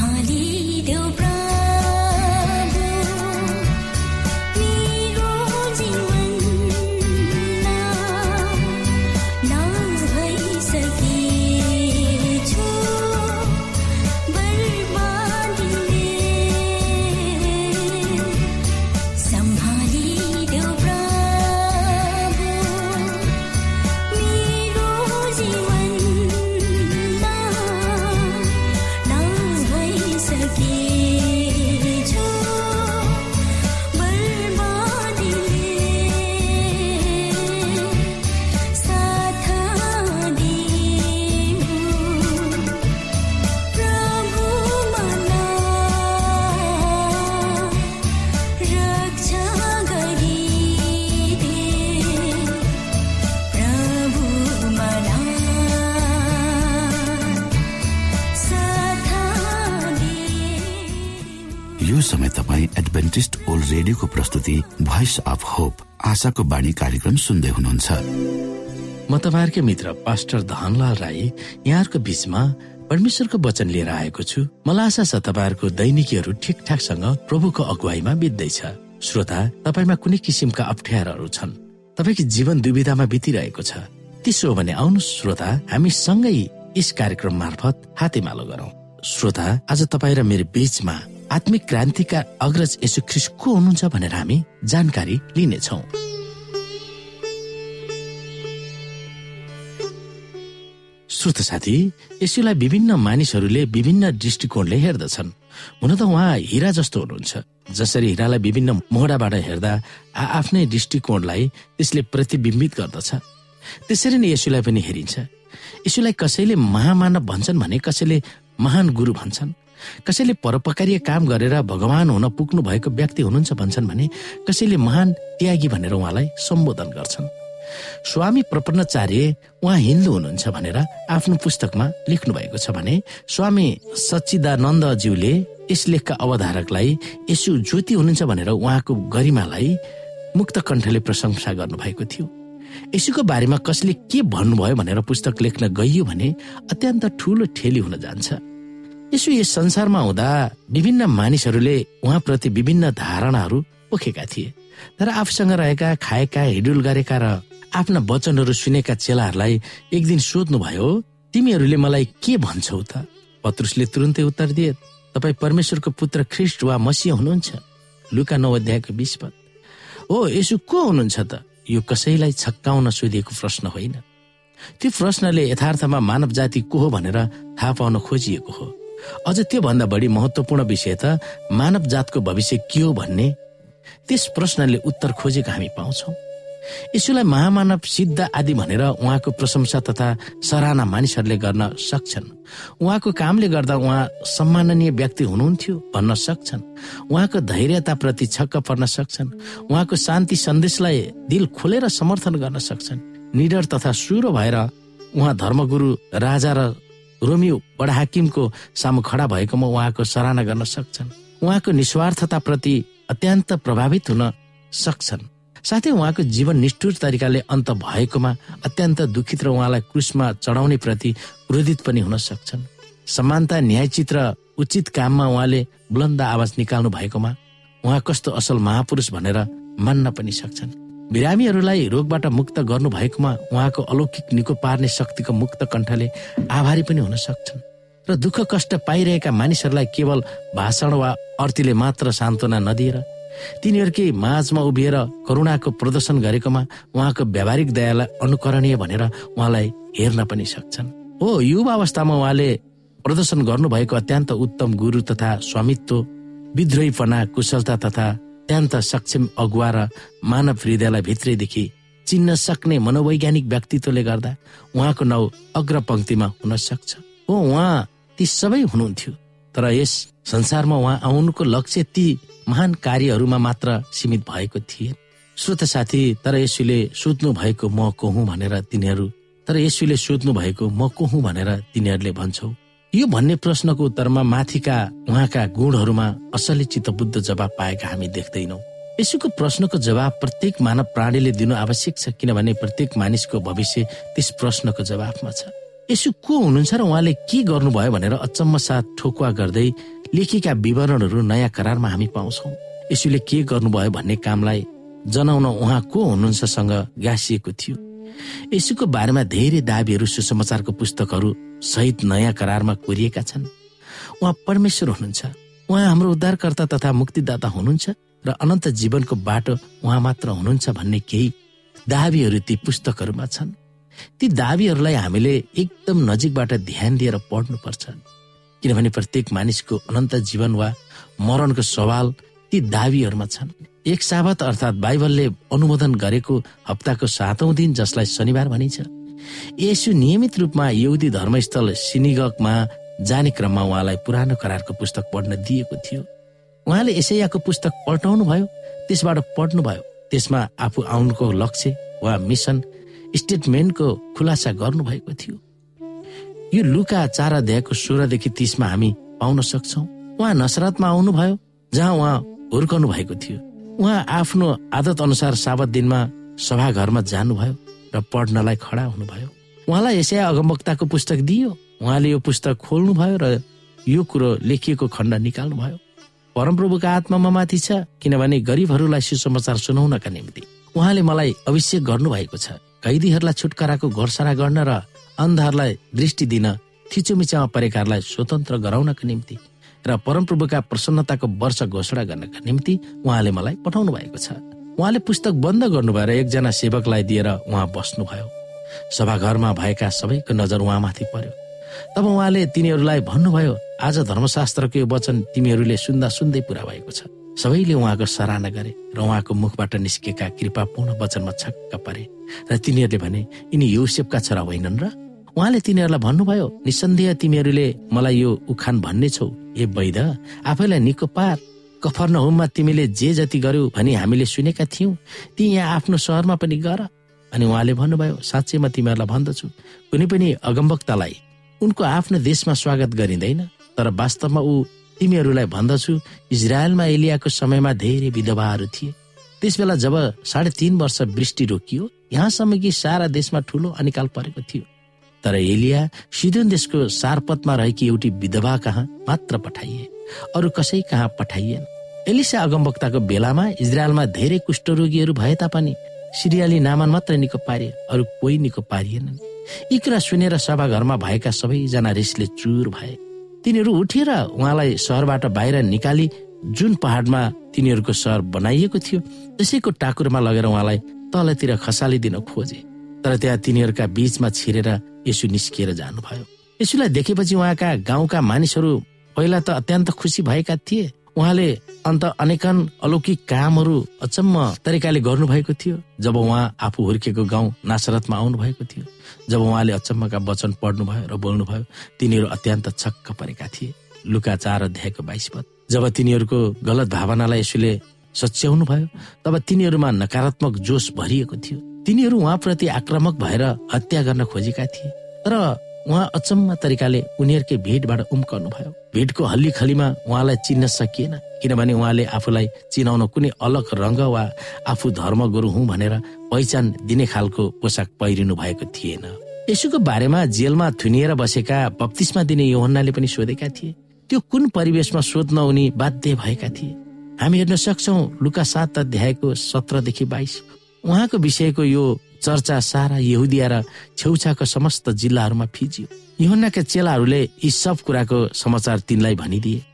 Holly, do समय तपाईँ Adventist world रेडियोको प्रस्तुति भोइस अफ होप आशाको बाणी कार्यक्रम सुन्दै हुनुहुन्छ। म तपाईँहरूकै मित्र पास्टर धनलाल राई यहाँहरूको बिचमा परमेश्वरको वचन लिएर आएको छु। मलाई आशा छ तपाईँहरूको दैनिकीहरू ठिकठाकसँग प्रभुको अगुवाईमा बित्दैछ। श्रोता तपाईँमा कुनै किसिमका अप्ठ्याराहरू छन्। तपाईँको जीवन दुविधामा बितिरहेको छ। त्यसो हो भने आउनु श्रोता हामी सँगै यस कार्यक्रम मार्फत हातेमालो गरौं। श्रोता आज तपाईँ र मेरो बीचमा आत्मिक क्रान्तिका अग्रज यसु ख्रिस को हुनुहुन्छ भनेर हामी जानकारी लिनेछौ। श्रोत साथी यसुलाई विभिन्न मानिसहरूले विभिन्न दृष्टिकोणले हेर्दछन्। हुन त उहाँ हिरा जस्तो हुनुहुन्छ। जसरी हिरालाई विभिन्न मोहडाबाट हेर्दा आफ्नै दृष्टिकोणलाई त्यसले प्रतिबिम्बित गर्दछ। त्यसरी नै यसुलाई पनि हेरिन्छ। यसुलाई कसैले महामानव भन्छन् भने कसैले महान गुरु भन्छन्। कसैले परोपकारीय काम गरेर भगवान हुन पुग्नु भएको व्यक्ति हुनुहुन्छ भन्छन् भने कसैले महान त्यागी भनेर उहाँलाई सम्बोधन गर्छन्। स्वामी प्रपन्नचार्य उहाँ हिन्दू हुनुहुन्छ भनेर आफ्नो पुस्तकमा लेख्नु भएको छ भने स्वामी सच्चिदानन्दज्यूले यस लेखका अवधारकलाई यसु ज्योति हुनुहुन्छ भनेर उहाँको गरिमालाई मुक्त कण्ठले प्रशंसा गर्नुभएको थियो। यसुको बारेमा कसले के भन्नुभयो भनेर पुस्तक लेख्न गइयो भने अत्यन्त ठुलो ठेली हुन जान्छ। यसो यस संसारमा हुँदा विभिन्न मानिसहरूले उहाँप्रति विभिन्न धारणाहरू पोखेका थिए। तर आफूसँग रहेका खाएका हिडुल गरेका र आफ्ना वचनहरू सुनेका चेलाहरूलाई एक दिन सोध्नुभयो तिमीहरूले मलाई के भन्छौ त? पत्रुसले तुरन्तै उत्तर दिए तपाईँ परमेश्वरको पुत्र ख्रिस्ट वा मसिह हुनुहुन्छ? लुका नौ अध्यायको बिस पद। हो यसो को हुनुहुन्छ त? यो कसैलाई छक्काउन सोधिएको प्रश्न होइन। त्यो प्रश्नले यथार्थमा मानव जाति को हो भनेर थाहा पाउन खोजिएको हो। अझ त्योभन्दा बढी महत्वपूर्ण विषय त मानव जातको भविष्य के हो भन्ने त्यस प्रश्नले उत्तर खोजेको हामी पाउँछौ। यसुलाई महामानव सिद्ध आदि भनेर उहाँको प्रशंसा तथा सराहना मानिसहरूले गर्न सक्छन्। उहाँको कामले गर्दा उहाँ सम्माननीय व्यक्ति हुनुहुन्थ्यो भन्न सक्छन्। उहाँको धैर्यताप्रति छक्क पर्न सक्छन्। उहाँको शान्ति सन्देशलाई दिल खोलेर समर्थन गर्न सक्छन्। निडर तथा सुरो भएर उहाँ धर्मगुरु राजा र रोमियो बडा हाकिमको सामु खडा भएकोमा उहाँको सराहना गर्न सक्छन्। उहाँको निस्वार्थताप्रति अत्यन्त प्रभावित हुन सक्छन्। साथै उहाँको जीवन निष्ठुर तरिकाले अन्त भएकोमा अत्यन्त दुखित र उहाँलाई क्रुसमा चढाउने प्रति क्रोधित पनि हुन सक्छन्। समानता न्यायचित र उचित काममा उहाँले बुलन्द आवाज निकाल्नु भएकोमा उहाँ कस्तो असल महापुरुष भनेर मान्न पनि सक्छन्। बिरामीहरूलाई रोगबाट मुक्त गर्नु भएकोमा उहाँको अलौकिक निको पार्ने शक्तिको मुक्त कण्ठले आभारी पनि हुन सक्छन्। र दुःख कष्ट पाइरहेका मानिसहरूलाई केवल भाषण वा अर्थीले मात्र सान्त्वना नदिएर तिनीहरूकै माझमा उभिएर करुणाको प्रदर्शन गरेकोमा उहाँको व्यावहारिक दयालाई अनुकरणीय भनेर उहाँलाई हेर्न पनि सक्छन्। हो युवा अवस्थामा उहाँले प्रदर्शन गर्नुभएको अत्यन्त उत्तम गुरु तथा स्वामित्व विद्रोहीपना कुशलता तथा अत्यन्त सक्षम अगुवा र मानव हृदयलाई भित्रैदेखि चिन्न सक्ने मनोवैज्ञानिक व्यक्तित्वले गर्दा उहाँको नाउँ अग्र पंक्तिमा हुन सक्छ। हो उहाँ ती सबै हुनुहुन्थ्यो। तर यस संसारमा उहाँ आउनुको लक्ष्य ती महान कार्यहरूमा मात्र सीमित भएको थिए श्रोत साथी तर यसुले सोध्नु भएको म को हुँ भनेर तिनीहरू तर यसुले सोध्नु भएको म को हुँ भनेर तिनीहरूले भन्छौ। यो भन्ने प्रश्नको उत्तरमा माथिका उहाँका गुणहरूमा असली चित्तबुद्ध जवाब पाएका हामी देख्दैनौ। यसुको प्रश्नको जवाब प्रत्येक मानव प्राणीले दिनु आवश्यक छ किनभने प्रत्येक मानिसको भविष्य त्यस प्रश्नको जवाबमा छ। यसु को हुनुहुन्छ र उहाँले के गर्नुभयो भनेर अचम्म साथ ठोकुवा गर्दै लेखेका विवरणहरू नयाँ करारमा हामी पाउँछौ। यसुले के गर्नुभयो भन्ने कामलाई जनाउन उहाँ को हुनुहुन्छसँग गाँसिएको थियो। यसुको बारेमा धेरै दावीहरू सुसमाचारको पुस्तकहरू सहित नयाँ करारमा कोरिएका छन्। उहाँ परमेश्वर हुनुहुन्छ। उहाँ हाम्रो उद्धारकर्ता तथा मुक्तिदाता हुनुहुन्छ र अनन्त जीवनको बाटो उहाँ मात्र हुनुहुन्छ भन्ने केही दावीहरू ती पुस्तकहरूमा छन्। ती दावीहरूलाई हामीले एकदम नजिकबाट ध्यान दिएर पढ्नुपर्छ। किनभने प्रत्येक मानिसको अनन्त जीवन वा मरणको सवाल ती दावीहरूमा छन्। एक साबत अर्थात् बाइबलले अनुमोदन गरेको हप्ताको सातौं दिन जसलाई शनिबार भनिन्छ। यसु नियमित रूपमा यहुदी धर्मस्थल सिनिगकमा जाने क्रममा उहाँलाई पुरानो करारको पुस्तक पढ्न दिएको थियो। उहाँले यसैयाको पुस्तक पल्टाउनु भयो त्यसबाट पढ्नुभयो। त्यसमा आफू आउनुको लक्ष्य वा मिसन स्टेटमेन्टको खुलासा गर्नुभएको थियो। यो लुका चार अध्यायको सोह्रदेखि तिसमा हामी पाउन सक्छौ। उहाँ नसरतमा आउनुभयो जहाँ उहाँ हुर्कनु भएको थियो। उहाँ आफ्नो आदत अनुसार साबत दिनमा सभाघरमा जानुभयो र पढ्नलाई खडा हुनुभयो। उहाँलाई यसै अगमवक्ताको पुस्तक दियो। उहाँले यो पुस्तक खोल्नुभयो र यो कुरो लेखिएको खण्ड निकाल्नुभयो। परमप्रभुका आत्मामा माथि छ किनभने गरिबहरूलाई सुसमाचार सुनाउनका निम्ति। उहाँले मलाई अभिषेक गर्नुभएको छ। कैदीहरूलाई छुटकाराको घोषणा गर्न र अन्धहरूलाई दृष्टि दिन थिचोमिचामा परेकाहरूलाई स्वतन्त्र गराउनका निम्ति। र परमप्रभुका प्रसन्नताको वर्ष घोषणा गर्नका निम्ति उहाँले मलाई पठाउनु भएको छ। उहाँले पुस्तक बन्द गर्नुभयो र एकजना सेवकलाई दिएर उहाँ बस्नुभयो। सभाघरमा भएका सबैको नजर उहाँमाथि पर्यो। तब उहाँले तिनीहरूलाई भन्नुभयो आज धर्मशास्त्रको यो वचन तिमीहरूले सुन्दा सुन्दै पुरा भएको छ। सबैले उहाँको सराहना गरे र उहाँको मुखबाट निस्केका कृपापूर्ण वचनमा छक्क परे। र तिनीहरूले भने यिनी युसेफका छोरा होइनन् र? उहाँले तिनीहरूलाई भन्नुभयो निसन्देह तिमीहरूले मलाई यो उखान भन्ने छौ ए वैद आफैलाई निको पार। कफर्न होममा तिमीले जे जति गर्यो भनी हामीले सुनेका थियौँ। ती यहाँ आफ्नो सहरमा पनि गर। अनि उहाँले भन्नुभयो साँच्चै म तिमीहरूलाई भन्दछु। कुनै पनि अगमवक्तालाई उनको आफ्नो देशमा स्वागत गरिँदैन तर वास्तवमा ऊ तिमीहरूलाई भन्दछु। इजरायलमा एलियाको समयमा धेरै विधवाहरू थिए। त्यसबेला जब साढे तीन वर्ष वृष्टि रोकियो यहाँसम्म कि सारा देशमा ठुलो अनिकाल परेको थियो। तर एलिया सिधोन देशको सारपतमा रहेकी एउटी विधवा कहाँ मात्र पठाइए। अरू कसै कहाँ पठाइएन। एलिसा अगमवक्ताको बेलामा इजरायलमा धेरै कुष्ठरोगीहरू भए तापनि सिरियाली नामान मात्र निको पारिए अरू कोही निको पारिएनन् यी कुरा सुनेर सभाघरमा भएका सबैजना रिसले चुर भए। तिनीहरू उठेर उहाँलाई सहरबाट बाहिर निकाली जुन पहाडमा तिनीहरूको सहर बनाइएको थियो त्यसैको टाकुरमा लगेर उहाँलाई तलतिर खसालिदिन खोजे। तर त्यहाँ तिनीहरूका बीचमा छिरेर यसु निस्किएर जानुभयो। यसुलाई देखेपछि उहाँका गाउँका मानिसहरू पहिला त अत्यन्त खुसी भएका थिए। उहाँले अन्त अनेकन अलौकिक कामहरू अचम्म तरिकाले गर्नुभएको थियो। जब उहाँ आफू हुर्केको गाउँ नासरतमा आउनु भएको थियो जब उहाँले अचम्मका वचन पढ्नुभयो र बोल्नुभयो तिनीहरू अत्यन्त छक्क परेका थिए। लुका चार अध्यायको बाइस पद। जब तिनीहरूको गलत भावनालाई यसुले सच्याउनु भयो तब तिनीहरूमा नकारात्मक जोस भरिएको थियो। तिनीहरू उहाँप्रति आक्रामक भएर हत्या गर्न खोजेका थिए। तर उहाँ अचम्म तरिकाले उनीहरूकै भिडबाट उम्कनु भयो भिडको हल्ली खलीमा उहाँलाई चिन्न सकिएन किनभने उहाँले आफूलाई चिनाउन कुनै अलग रङ्ग वा आफू धर्म गुरु हुँ भनेर पहिचान दिने खालको पोसाक पहिरिनु भएको थिएन। यसुको बारेमा जेलमा थुनिएर बसेका बत्तिसमा दिने योहन्नाले पनि सोधेका थिए त्यो कुन परिवेशमा सोध्न उनी बाध्य भएका थिए? हामी हेर्न सक्छौ लुका सात अध्यायको सत्रदेखि बाइस। उहाँको विषयको यो चर्चा सारा यहुदिया र छेउछाको समस्त जिल्लाहरूमा फिजियो। युहन्नाका चेलाहरूले यी सब कुराको समाचार तिनलाई भनिदिए।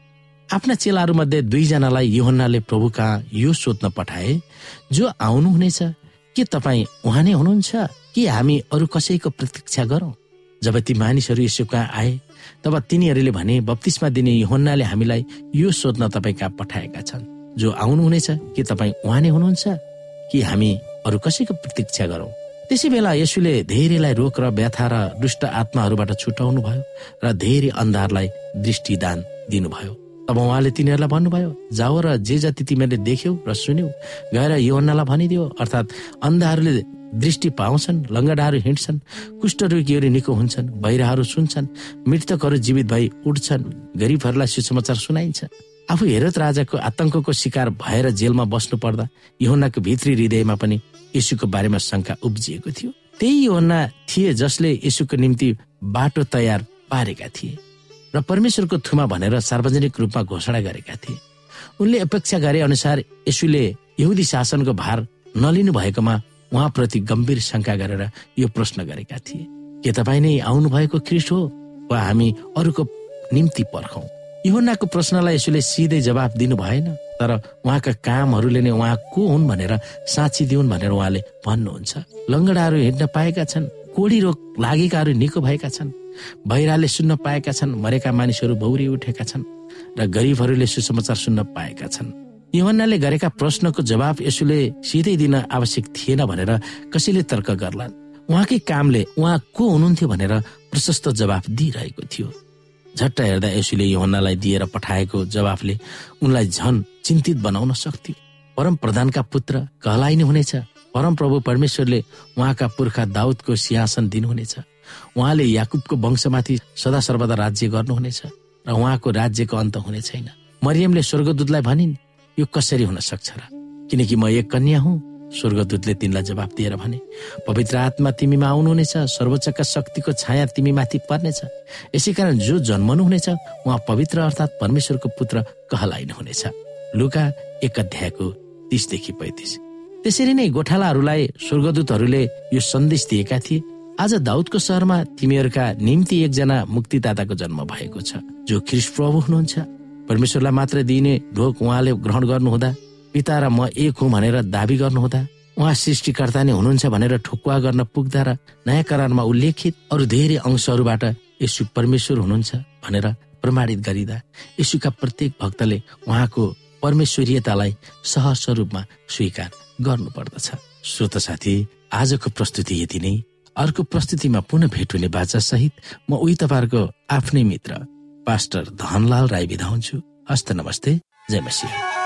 आफ्ना चेलाहरू मध्ये दुईजनालाई युहन्नाले प्रभु कहाँ यो सोध्न पठाए जो आउनुहुनेछ के तपाईँ उहाँ नै हुनुहुन्छ? कि हामी अरू कसैको प्रतीक्षा गरौँ? जब ती मानिसहरू यसो कहाँ आए तब तिनीहरूले भने बत्तिसमा दिने युहन्नाले हामीलाई यो सोध्न तपाईँ कहाँ पठाएका छन्? जो आउनुहुनेछ के तपाईँ उहाँ नै हुनुहुन्छ? कि हामी अरू कसैको प्रतीक्षा गरौँ? त्यसै बेला यसुले धेरैलाई रोग र व्यथा र दुष्ट आत्माहरूबाट छुटाउनु भयो र धेरै अन्धारलाई दृष्टिदान दिनुभयो। तब उहाँले तिनीहरूलाई भन्नुभयो जाओ र जे जति तिमीहरूले देख्यौ र सुन्यौ गएर यो अन्नालाई भनिदियो अर्थात् अन्धाहरूले दृष्टि पाउँछन् लङ्गडाहरू हिँड्छन् कुष्ठरोगीहरू निको हुन्छन् बहिराहरू सुन्छन् मृतकहरू जीवित भई उठ्छन् गरिबहरूलाई सुसमाचार सुनाइन्छ। आफू हेरत राजाको आतंकको शिकार भएर जेलमा बस्नु पर्दा योहन्नाको भित्री हृदयमा पनि यीशुको बारेमा शङ्का उब्जिएको थियो। त्यही योहन्ना थिए जसले यीशुको निम्ति बाटो तयार पारेका थिए र परमेश्वरको थुमा भनेर सार्वजनिक रूपमा घोषणा गरेका थिए। उनले अपेक्षा गरे अनुसार यसुले यहुदी शासनको भार नलिनु भएकोमा उहाँप्रति गम्भीर शङ्का गरेर यो प्रश्न गरेका थिए। के तपाईँ नै आउनु भएको ख्रिस्ट हो वा हामी अरूको निम्ति पर्खौँ? युहन्नाको प्रश्नलाई यसोले सिधै जवाब दिनु भएन। तर उहाँका कामहरूले नै उहाँ को हुन् भनेर साँची दिउन् भनेर उहाँले भन्नुहुन्छ। लङ्गडाहरू हिँड्न पाएका छन् कोडी रोग लागेकाहरू निको भएका छन् बहिराले सुन्न पाएका छन् मरेका मानिसहरू भौरी उठेका छन् र गरिबहरूले सुसमाचार सुन्न पाएका छन्। युहन्नाले गरेका प्रश्नको जवाब यसोले सिधै दिन आवश्यक थिएन भनेर कसैले तर्क गर्लान्। उहाँकै कामले उहाँ को हुनुहुन्थ्यो भनेर प्रशस्त जवाब दिइरहेको थियो। झट्ट हेर्दा यसुले योहन्नालाई दिएर पठाएको जवाफले उनलाई झन चिन्तित बनाउन सक्थ्यो। परम प्रधानका पुत्र कहलाइने हुनेछ। परम प्रभु परमेश्वरले उहाँका पुर्खा दाउदको सिंहासन दिनुहुनेछ। उहाँले याकुबको वंशमाथि सदा सर्वदा राज्य गर्नुहुनेछ र उहाँको राज्यको अन्त हुने छैन। मरियमले स्वर्गदूतलाई भनिन् यो कसरी हुन सक्छ र? किनकि म एक कन्या हुँ। स्वर्गदूतले तिनलाई जवाब दिएर भने पवित्र आत्मा तिमीमा आउनुहुनेछ सर्वोच्चका शक्तिको छाया तिमी माथि पर्नेछ। यसै कारण जो जन्मनुहुनेछ उहाँ पवित्र अर्थात् परमेश्वरको पुत्र कहलाइनुहुनेछ। लुका एक अध्यायको तिसदेखि पैतिस। त्यसरी नै गोठालाहरूलाई स्वर्गदूतहरूले यो सन्देश दिएका थिए आज दाउदको सहरमा तिमीहरूका निम्ति एकजना मुक्तिदाताको जन्म भएको छ जो ख्रिस प्रभु हुनुहुन्छ। परमेश्वरलाई मात्र दिइने ढोक उहाँले ग्रहण गर्नुहुँदा पिता र म एक हुँ भनेर दावी गर्नुहुँदा उहाँ सृष्टिकर्ता नै हुनुहुन्छ भनेर ठोकुवा गर्न पुग्दा र नयाँ करारमा उल्लेखित अरू धेरै अंशहरूबाट यसु परमेश्वर हुनुहुन्छ भनेर प्रमाणित गरिँदा यसुका प्रत्येक भक्तले उहाँको परमेश्वरीयतालाई सहज स्वरूपमा स्वीकार गर्नु पर्दछ श्रोत साथी आजको प्रस्तुति यति नै। अर्को प्रस्तुतिमा पुनः भेट हुने बाचा सहित म उही तपाईँहरूको आफ्नै मित्र पास्टर धनलाल राई बिदा हुन्छु हस्त नमस्ते। जय मसिंह।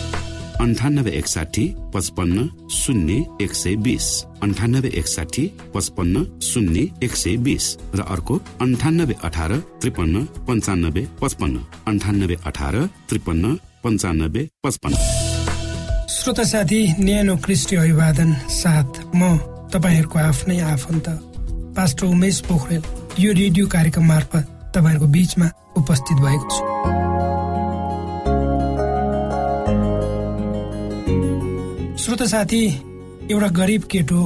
अन्ठानब्बे एकसाठी पचपन्न शून्य एक सय बिस। अन्ठानब्बे एकसाठी पचपन्न शून्य एक सय बिस। र अर्को अन्ठानब्बे अठार त्रिपन्न पन्चानब्बे पचपन्न। अन्ठानब्बे अठार त्रिपन्न पन्चानब्बे पचपन्न। श्रोता साथी न्यानो क्रिस्टी अभिवादन साथ म तपाईँहरूको आफ्नै आफन्त पास्टर उमेश पोखरेल यो रेडियो कार्यक्रम मार्फत तपाईँहरूको बिचमा उपस्थित भएको छु। श्रोत साथी एउटा गरिब केटो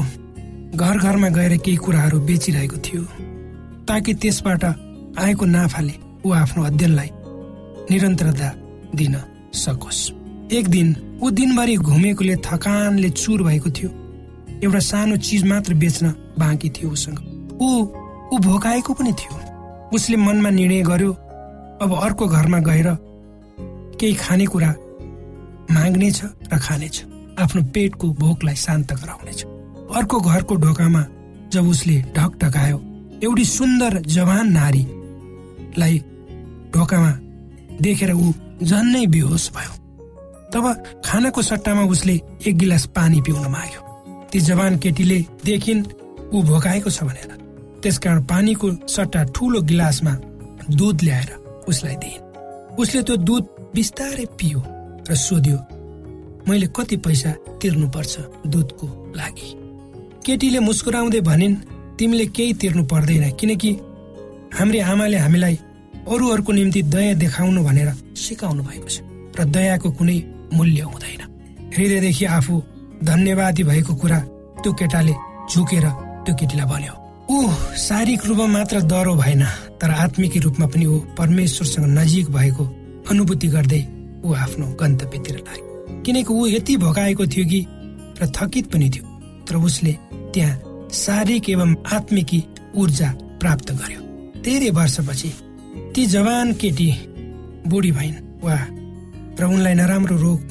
घर घरमा गएर केही कुराहरू बेचिरहेको थियो ताकि त्यसबाट आएको नाफाले ऊ आफ्नो अध्ययनलाई निरन्तरता दिन सकोस्। एक दिन ऊ दिनभरि घुमेकोले थकानले चुर भएको थियो। एउटा सानो चिज मात्र बेच्न बाँकी थियो उसँग। ऊ ऊ भोकाएको पनि थियो। उसले मनमा निर्णय गर्यो अब अर्को घरमा गएर केही खानेकुरा माग्नेछ र खानेछ। आफ्नो पेटको भोकलाई शान्त गराउनेछ। अर्को घरको ढोकामा जब उसले ढक ढकायो एउटी सुन्दर जवान नारीलाई ढोकामा देखेर ऊ झन्नै बेहोस भयो। तब खानाको सट्टामा उसले एक गिलास पानी पिउन माग्यो। ती जवान केटीले देखिन् ऊ भोकाएको छ भनेर। त्यसकारण पानीको सट्टा ठुलो गिलासमा दुध ल्याएर उसलाई दिइन्। उसले त्यो दुध बिस्तारै पियो र सोध्यो मैले कति पैसा तिर्नु पर्छ दुधको लागि? केटीले मुस्कुराउँदै भनिन् तिमीले केही तिर्नु पर्दैन किनकि हाम्री आमाले हामीलाई अरूहरूको निम्ति दया देखाउनु भनेर सिकाउनु भएको छ र दयाको कुनै मूल्य हुँदैन। हृदयदेखि आफू धन्यवादी भएको कुरा त्यो केटाले झुकेर त्यो केटीलाई भन्यो। ऊ शारीरिक रूपमा मात्र डह्रो भएन तर आत्मिक रूपमा पनि ऊ परमेश्वरसँग नजिक भएको अनुभूति गर्दै ऊ आफ्नो गन्तव्यतिर लाग्यो। किनकि ऊ यति भगाएको थियो कि र थकित पनि थियो। तर उसले त्यहाँ शारीरिक एवं आत्मिकी ऊर्जा प्राप्त गर्यो। धेरै वर्षपछि ती जवान केटी बुढी भइन् वा र उनलाई नराम्रो रोग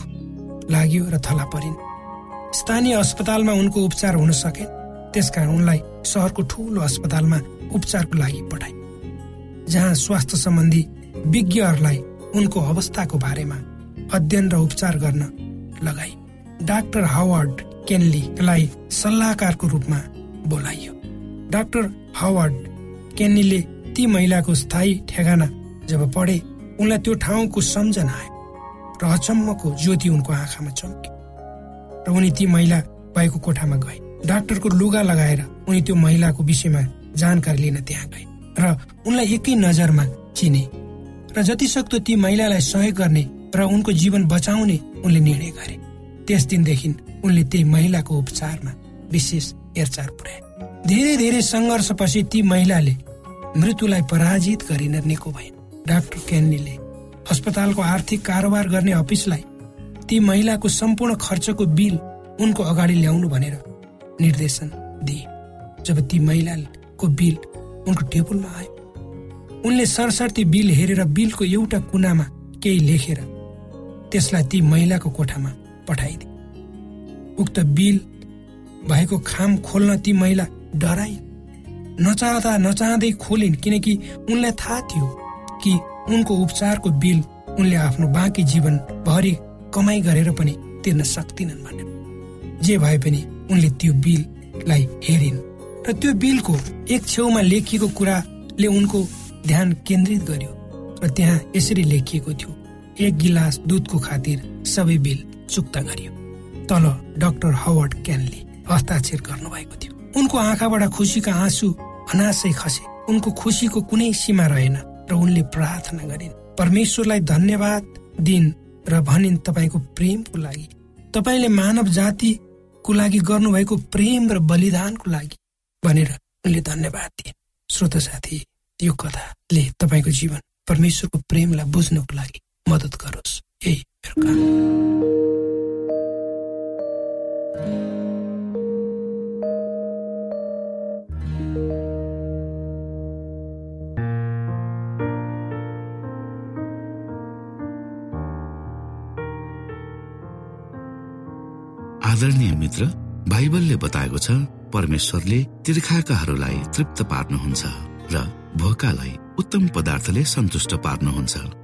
लाग्यो र थला परिन्। स्थानीय अस्पतालमा उनको उपचार हुन सके त्यसकारण उनलाई सहरको ठुलो अस्पतालमा उपचारको लागि पठाए जहाँ स्वास्थ्य सम्बन्धी विज्ञहरूलाई उनको अवस्थाको बारेमा अध्ययन र उपचार गर्न लगाई। डाक्टर हावर्ड केनलीलाई सल्लाहकारको रूपमा बोलाइयो। डाक्टर हावर्ड केन्नीले ती महिलाको स्थायी ठेगाना जब पढे उनलाई त्यो ठाउँको सम्झना आयो र अचम्मको ज्योति उनको आँखामा चम्क्यो र उनी ती महिला भएको कोठामा गए। डाक्टरको लुगा लगाएर उनी त्यो महिलाको विषयमा जानकारी लिन त्यहाँ गए र उनलाई एकै नजरमा चिने। र जति सक्दो ती महिलालाई सहयोग गर्ने र उनको जीवन बचाउने उनले निर्णय गरे। त्यस दिनदेखि उनले त्यही महिलाको उपचारमा विशेष हेरचाह पुर्याए धेरै धेरै सङ्घर्षपछि ती महिलाले मृत्युलाई पराजित गरिन निको भए डाक्टर केन्नीले अस्पतालको आर्थिक कारोबार गर्ने अफिसलाई ती महिलाको सम्पूर्ण खर्चको बिल उनको अगाडि ल्याउनु भनेर निर्देशन दिए जब ती महिलाको बिल उनको टेबलमा आयो। उनले सरसर्ती बिल हेरेर बिलको एउटा कुनामा केही लेखेर त्यसलाई ती महिलाको कोठामा पठाइदिए। उक्त बिल भएको खाम खोल्न ती महिला डराइ नचाहँदा नचाहँदै खोलिन् किनकि उनलाई थाहा थियो कि उनको उपचारको बिल उनले आफ्नो बाँकी जीवन भरि कमाई गरेर पनि तिर्न सक्दिनन् भनेर जे भए पनि उनले त्यो बिललाई हेरिन् र त्यो बिलको एक छेउमा लेखिएको कुराले उनको ध्यान केन्द्रित गर्यो र त्यहाँ यसरी लेखिएको थियो एक गिलास दुधको खातिर सबै बिल चुक्ता गरियो। तल डाक्टर हवर्ड क्यानले हस्ताक्षर गर्नुभएको थियो। उनको आँखाबाट खुसीका आँसु अनासै खसे। उनको खुसीको कुनै सीमा रहेन र उनले प्रार्थना गरिन् परमेश्वरलाई धन्यवाद दिन् र भनिन् तपाईँको प्रेमको लागि। तपाईँले मानव जातिको लागि गर्नुभएको प्रेम र बलिदानको लागि भनेर उनले धन्यवाद दिए। श्रोत साथी यो कथाले तपाईँको जीवन परमेश्वरको प्रेमलाई बुझ्नको लागि मद्दत गरोस्। यही मेरो आदरणीय मित्र बाइबलले बताएको छ परमेश्वरले तिर्खाकाहरूलाई तृप्त पार्नुहुन्छ र भोकालाई उत्तम पदार्थले सन्तुष्ट पार्नुहुन्छ।